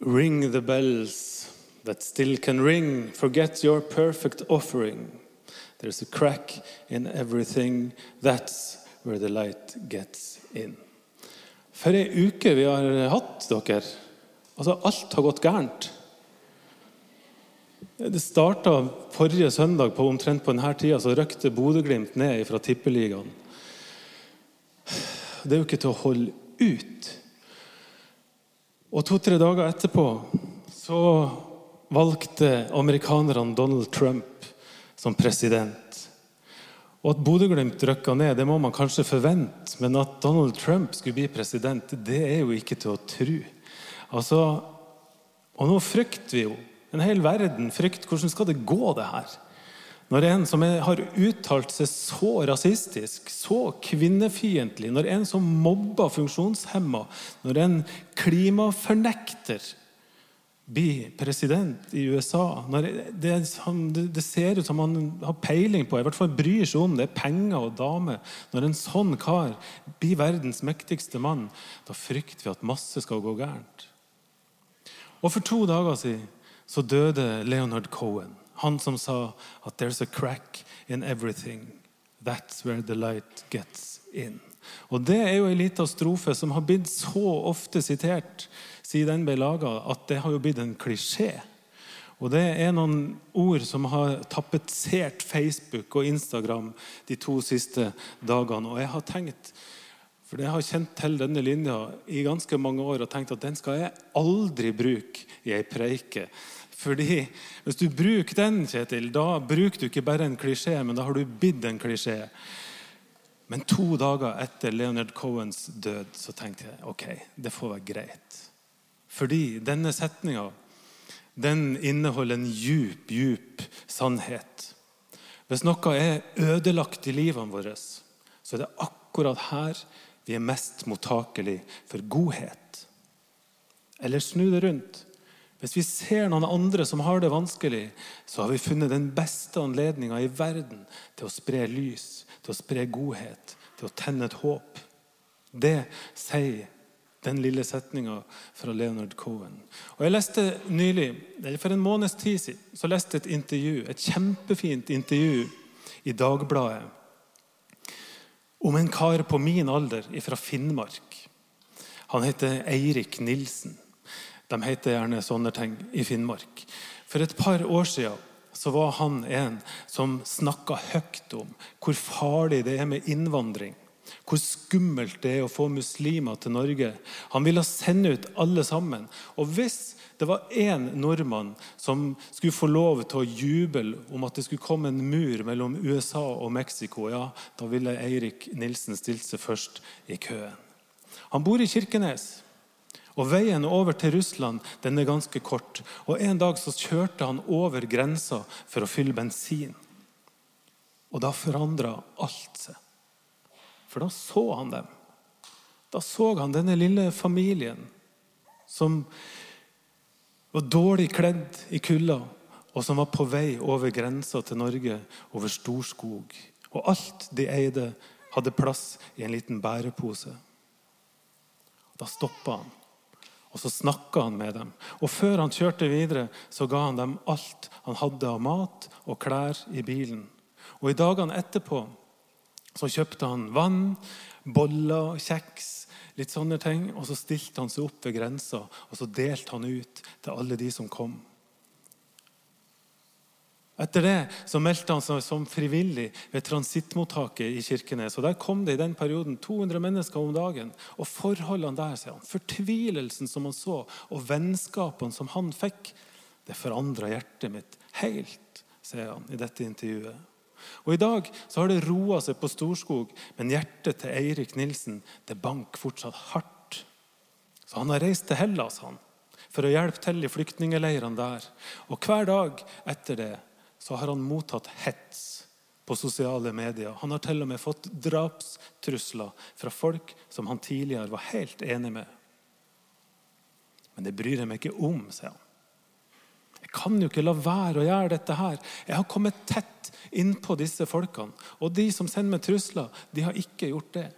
Ring the bells that still can ring. Forget your perfect offering. There's a crack in everything. That's where the light gets in. For ei uke vi har hatt, dere. Altså, alt har gått gærent. Det starta forrige søndag på omtrent på denne tida, så røkte Bodø-Glimt ned fra Tippeligaen. Det er jo ikke til å holde ut. Og to-tre dager etterpå så valgte amerikanerne Donald Trump som president. Og at Bodø-Glimt rykka ned, det må man kanskje forvente. Men at Donald Trump skulle bli president, det er jo ikke til å tro. Altså, og nå frykter vi jo. En hel verden frykter hvordan skal det gå, det her. Når en som har uttalt seg så rasistisk, så kvinnefiendtlig, når en som mobber funksjonshemma, når en klimafornekter blir president i USA når det, det, ser ut som han har peiling på, i hvert fall bryr seg om det, er penger og damer Når en sånn kar blir verdens mektigste mann, da frykter vi at masse skal gå gærent. Og For to dager siden så døde Leonard Cohen. Han som sa at 'there's a crack in everything'. That's where the light gets in. Og Det er jo en liten strofe som har blitt så ofte sitert siden den ble laga, at det har jo blitt en klisjé. Og Det er noen ord som har tapetsert Facebook og Instagram de to siste dagene. Og jeg har tenkt, for jeg har kjent til denne linja i ganske mange år og tenkt at den skal jeg aldri bruke i ei preike. Fordi Hvis du bruker den, Kjetil, da bruker du ikke bare en klisjé, men da har du bidd en klisjé. Men to dager etter Leonard Cohens død så tenkte jeg ok, det får være greit. Fordi denne setninga den inneholder en djup, djup sannhet. Hvis noe er ødelagt i livene våre, så er det akkurat her vi er mest mottakelig for godhet. Eller snu det rundt. Hvis vi ser noen andre som har det vanskelig, så har vi funnet den beste anledninga i verden til å spre lys, til å spre godhet, til å tenne et håp. Det sier den lille setninga fra Leonard Cohen. Og jeg leste nylig, For en måneds tid siden så leste jeg et intervju, et kjempefint intervju i Dagbladet om en kar på min alder fra Finnmark. Han heter Eirik Nilsen. De heter gjerne sånne ting i Finnmark. For et par år siden så var han en som snakka høyt om hvor farlig det er med innvandring. Hvor skummelt det er å få muslimer til Norge. Han ville sende ut alle sammen. Og hvis det var én nordmann som skulle få lov til å juble om at det skulle komme en mur mellom USA og Mexico, ja, da ville Eirik Nilsen stilt seg først i køen. Han bor i Kirkenes. Og Veien over til Russland den er ganske kort. Og En dag så kjørte han over grensa for å fylle bensin. Og da forandra alt seg. For da så han dem. Da så han denne lille familien som var dårlig kledd i kulda, og som var på vei over grensa til Norge, over Storskog. Og alt de eide, hadde plass i en liten bærepose. Da stoppa han. Og så snakka han med dem. Og før han kjørte videre, så ga han dem alt han hadde av mat og klær i bilen. Og i dagene etterpå så kjøpte han vann, boller, kjeks, litt sånne ting. Og så stilte han seg opp ved grensa, og så delte han ut til alle de som kom. Etter det så meldte han seg som frivillig ved transittmottaket i Kirkenes. og Der kom det i den perioden 200 mennesker om dagen. Og forholdene der, sier han, fortvilelsen som han så, og vennskapene som han fikk, det forandra hjertet mitt helt, sier han i dette intervjuet. Og I dag så har det roa seg på Storskog, men hjertet til Eirik Nilsen det banker fortsatt hardt. Så han har reist til Hellas han, for å hjelpe til i flyktningeleirene der. Og hver dag etter det så har han mottatt hets på sosiale medier. Han har til og med fått drapstrusler fra folk som han tidligere var helt enig med. Men det bryr jeg meg ikke om, sier han. Jeg kan jo ikke la være å gjøre dette her. Jeg har kommet tett innpå disse folkene. Og de som sender meg trusler, de har ikke gjort det.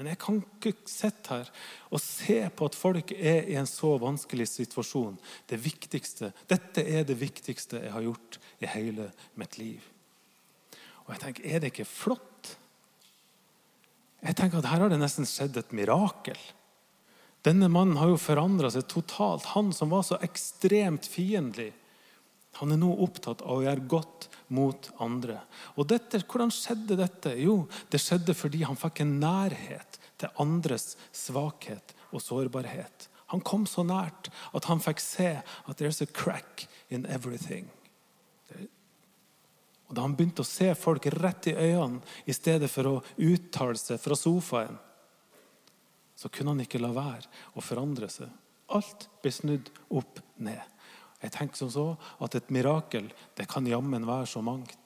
Men jeg kan ikke sitte her og se på at folk er i en så vanskelig situasjon. Det viktigste, Dette er det viktigste jeg har gjort i hele mitt liv. Og jeg tenker, Er det ikke flott? Jeg tenker at Her har det nesten skjedd et mirakel. Denne mannen har jo forandra seg totalt. Han som var så ekstremt fiendtlig, han er nå opptatt av å gjøre godt mot andre. Og dette, Hvordan skjedde dette? Jo, det skjedde fordi han fikk en nærhet til andres svakhet og sårbarhet. Han kom så nært at han fikk se at there's a crack in everything. Og Da han begynte å se folk rett i øynene i stedet for å uttale seg fra sofaen, så kunne han ikke la være å forandre seg. Alt ble snudd opp ned. Jeg tenker som så at et mirakel det kan jammen være så mangt.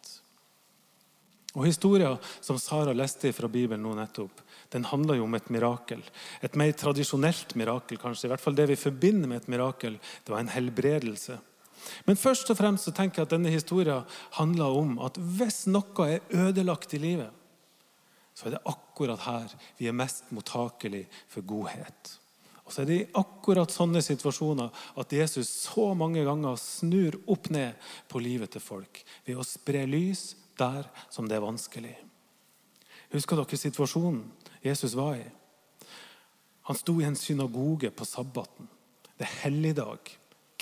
Og Historia som Sara leste fra Bibelen nå nettopp, den handler jo om et mirakel. Et mer tradisjonelt mirakel, kanskje. I hvert fall det vi forbinder med et mirakel. Det var en helbredelse. Men først og fremst så tenker jeg at denne historien handler om at hvis noe er ødelagt i livet, så er det akkurat her vi er mest mottakelige for godhet. Og så er det i akkurat sånne situasjoner at Jesus så mange ganger snur opp ned på livet til folk ved å spre lys der som det er vanskelig. Husker dere situasjonen Jesus var i? Han sto i en synagoge på sabbaten. Det er helligdag,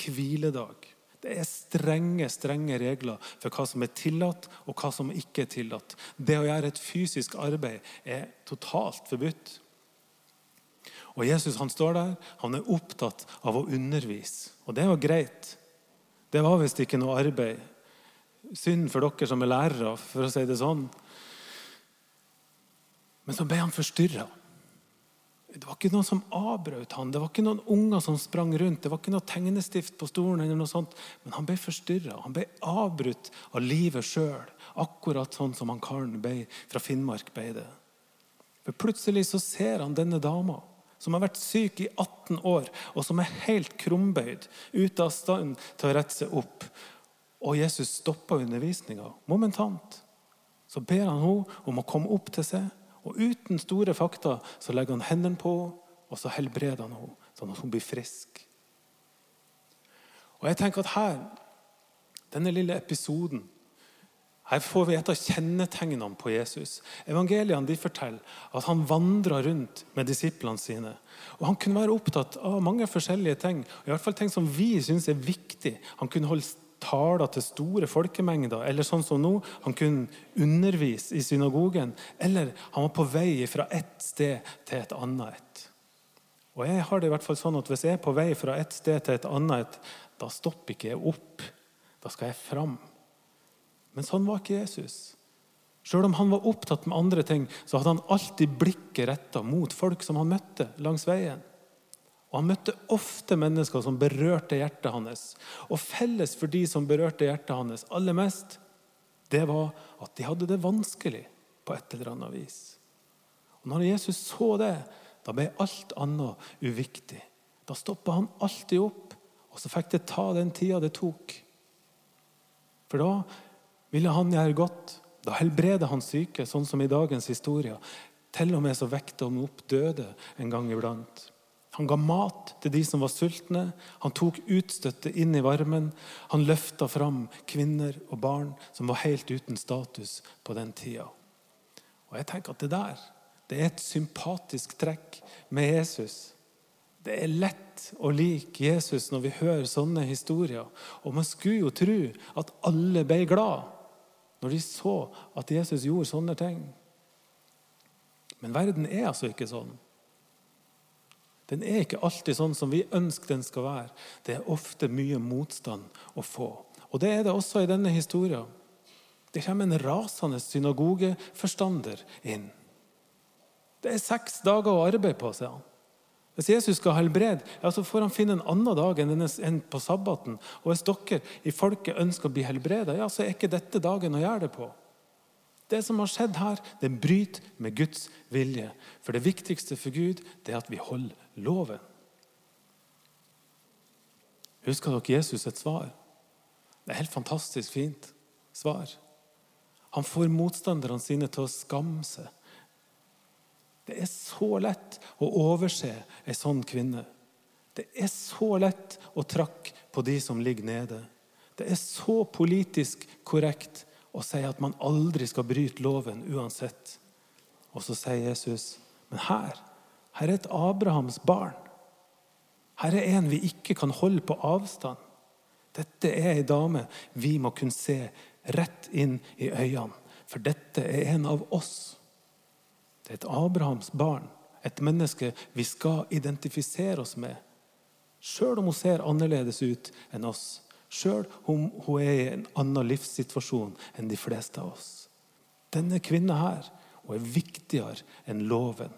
hviledag. Det er strenge strenge regler for hva som er tillatt, og hva som ikke er tillatt. Det å gjøre et fysisk arbeid er totalt forbudt. Og Jesus han står der, han er opptatt av å undervise. Og det var greit. Det var visst ikke noe arbeid. Synd for dere som er lærere, for å si det sånn. Men så ble han forstyrra. Det var ikke noen som avbrøt han. Det var ikke noen unger som sprang rundt. Det var ikke noe tegnestift på stolen. eller noe sånt. Men han ble forstyrra. Han ble avbrutt av livet sjøl. Akkurat sånn som han karen fra Finnmark ble det. For Plutselig så ser han denne dama som har vært syk i 18 år, og som er helt krumbøyd, ute av stand til å rette seg opp. Og Jesus stopper undervisninga momentant. Så ber han henne om å komme opp til seg og uten store fakta så legger han hendene på og så helbreder han henne, sånn at hun blir frisk. Og jeg tenker at her, denne lille episoden her får vi et av kjennetegnene på Jesus. Evangeliene de forteller at han vandra rundt med disiplene sine. Og Han kunne være opptatt av mange forskjellige ting, i hvert fall ting som vi syns er viktig. Han kunne holde taler til store folkemengder, eller sånn som nå, han kunne undervise i synagogen, eller han var på vei fra ett sted til et annet et. Og jeg har det i hvert fall sånn at Hvis jeg er på vei fra et sted til et annet, et, da stopper ikke jeg opp. Da skal jeg fram. Men sånn var ikke Jesus. Selv om han var opptatt med andre ting, så hadde han alltid blikket retta mot folk som han møtte langs veien. Og Han møtte ofte mennesker som berørte hjertet hans. Og felles for de som berørte hjertet hans aller mest, det var at de hadde det vanskelig på et eller annet vis. Og Når Jesus så det, da ble alt annet uviktig. Da stoppa han alltid opp, og så fikk det ta den tida det tok. For da ville han gjøre godt. Da helbreder han syke, sånn som i dagens historie. Til og med så vekte han opp døde en gang iblant. Han ga mat til de som var sultne. Han tok utstøtte inn i varmen. Han løfta fram kvinner og barn som var helt uten status på den tida. Og jeg tenker at Det der det er et sympatisk trekk med Jesus. Det er lett å like Jesus når vi hører sånne historier. Og man skulle jo tro at alle ble glad når de så at Jesus gjorde sånne ting. Men verden er altså ikke sånn. Den er ikke alltid sånn som vi ønsker den skal være. Det er ofte mye motstand å få. Og Det er det også i denne historien. Det kommer en rasende synagogeforstander inn. Det er seks dager å arbeide på, sier han. Hvis Jesus skal helbrede, ja, så får han finne en annen dag enn på sabbaten. Og hvis dere i folket ønsker å bli helbredet, ja, så er ikke dette dagen å gjøre det på. Det som har skjedd her, det bryter med Guds vilje. For det viktigste for Gud det er at vi holder loven. Husker dere Jesus et svar? Det er helt fantastisk fint svar. Han får motstanderne sine til å skamme seg. Det er så lett å overse ei sånn kvinne. Det er så lett å trakke på de som ligger nede. Det er så politisk korrekt å si at man aldri skal bryte loven uansett. Og så sier Jesus, men her, her er et Abrahams barn. Her er en vi ikke kan holde på avstand. Dette er ei dame vi må kunne se rett inn i øynene. For dette er en av oss. Det er et Abrahams barn. Et menneske vi skal identifisere oss med. Sjøl om hun ser annerledes ut enn oss. Sjøl om hun er i en annen livssituasjon enn de fleste av oss. Denne kvinna her hun er viktigere enn loven.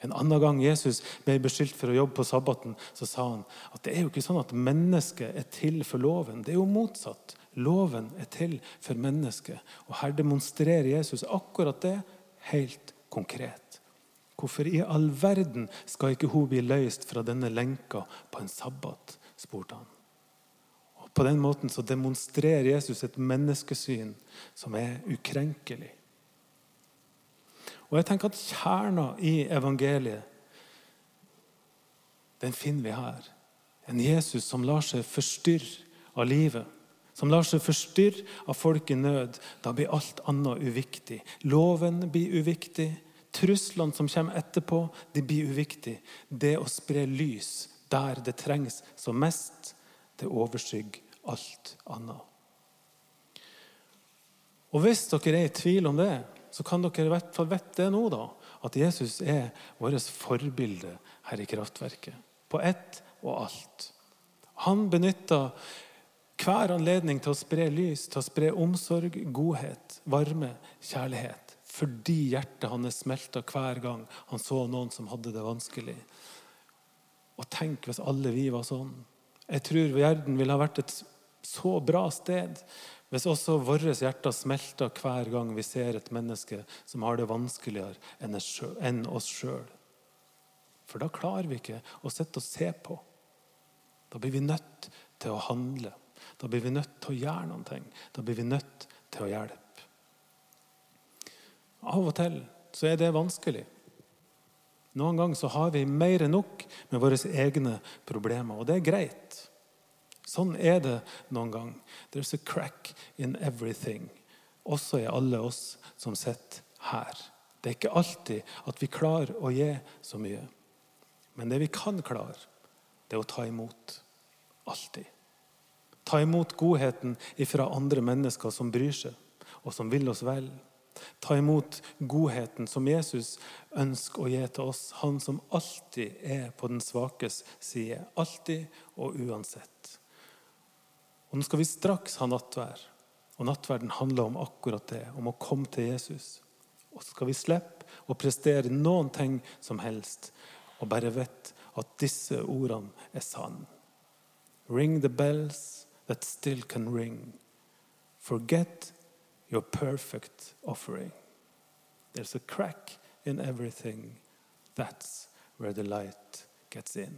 En annen gang Jesus ble beskyldt for å jobbe på sabbaten, så sa han at det er jo ikke sånn at mennesket er til for loven. Det er jo motsatt. Loven er til for mennesket. Og her demonstrerer Jesus akkurat det helt konkret. Hvorfor i all verden skal ikke hun bli løst fra denne lenka på en sabbat? spurte han. Og På den måten så demonstrerer Jesus et menneskesyn som er ukrenkelig. Og jeg tenker at Kjerna i evangeliet den finner vi her. En Jesus som lar seg forstyrre av livet. Som lar seg forstyrre av folk i nød. Da blir alt annet uviktig. Loven blir uviktig. Truslene som kommer etterpå, de blir uviktig. Det å spre lys der det trengs som mest, det overskygger alt annet. Og Hvis dere er i tvil om det, så kan dere i hvert fall vite det nå, da, at Jesus er vårt forbilde her i kraftverket. På ett og alt. Han benytta hver anledning til å spre lys, til å spre omsorg, godhet, varme, kjærlighet. Fordi hjertet hans smelta hver gang han så noen som hadde det vanskelig. Og tenk hvis alle vi var sånn. Jeg tror verden ville ha vært et så bra sted hvis også våre hjerter smelta hver gang vi ser et menneske som har det vanskeligere enn oss sjøl. For da klarer vi ikke å sitte og se på. Da blir vi nødt til å handle. Da blir vi nødt til å gjøre noe. Da blir vi nødt til å hjelpe. Av og til så er det vanskelig. Noen ganger så har vi mer enn nok med våre egne problemer, og det er greit. Sånn er det noen gang. There's a crack in everything. Også i alle oss som sitter her. Det er ikke alltid at vi klarer å gi så mye. Men det vi kan klare, det er å ta imot. Alltid. Ta imot godheten ifra andre mennesker som bryr seg, og som vil oss vel. Ta imot godheten som Jesus ønsker å gi til oss, han som alltid er på den svakes side. Alltid og uansett. Og Nå skal vi straks ha nattvær. Og nattverden handler om akkurat det, om å komme til Jesus. Og så skal vi slippe å prestere noen ting som helst, og bare vite at disse ordene er sann. Ring the bells that still can ring. Forget your perfect offering. There's a crack in everything. That's where the light gets in.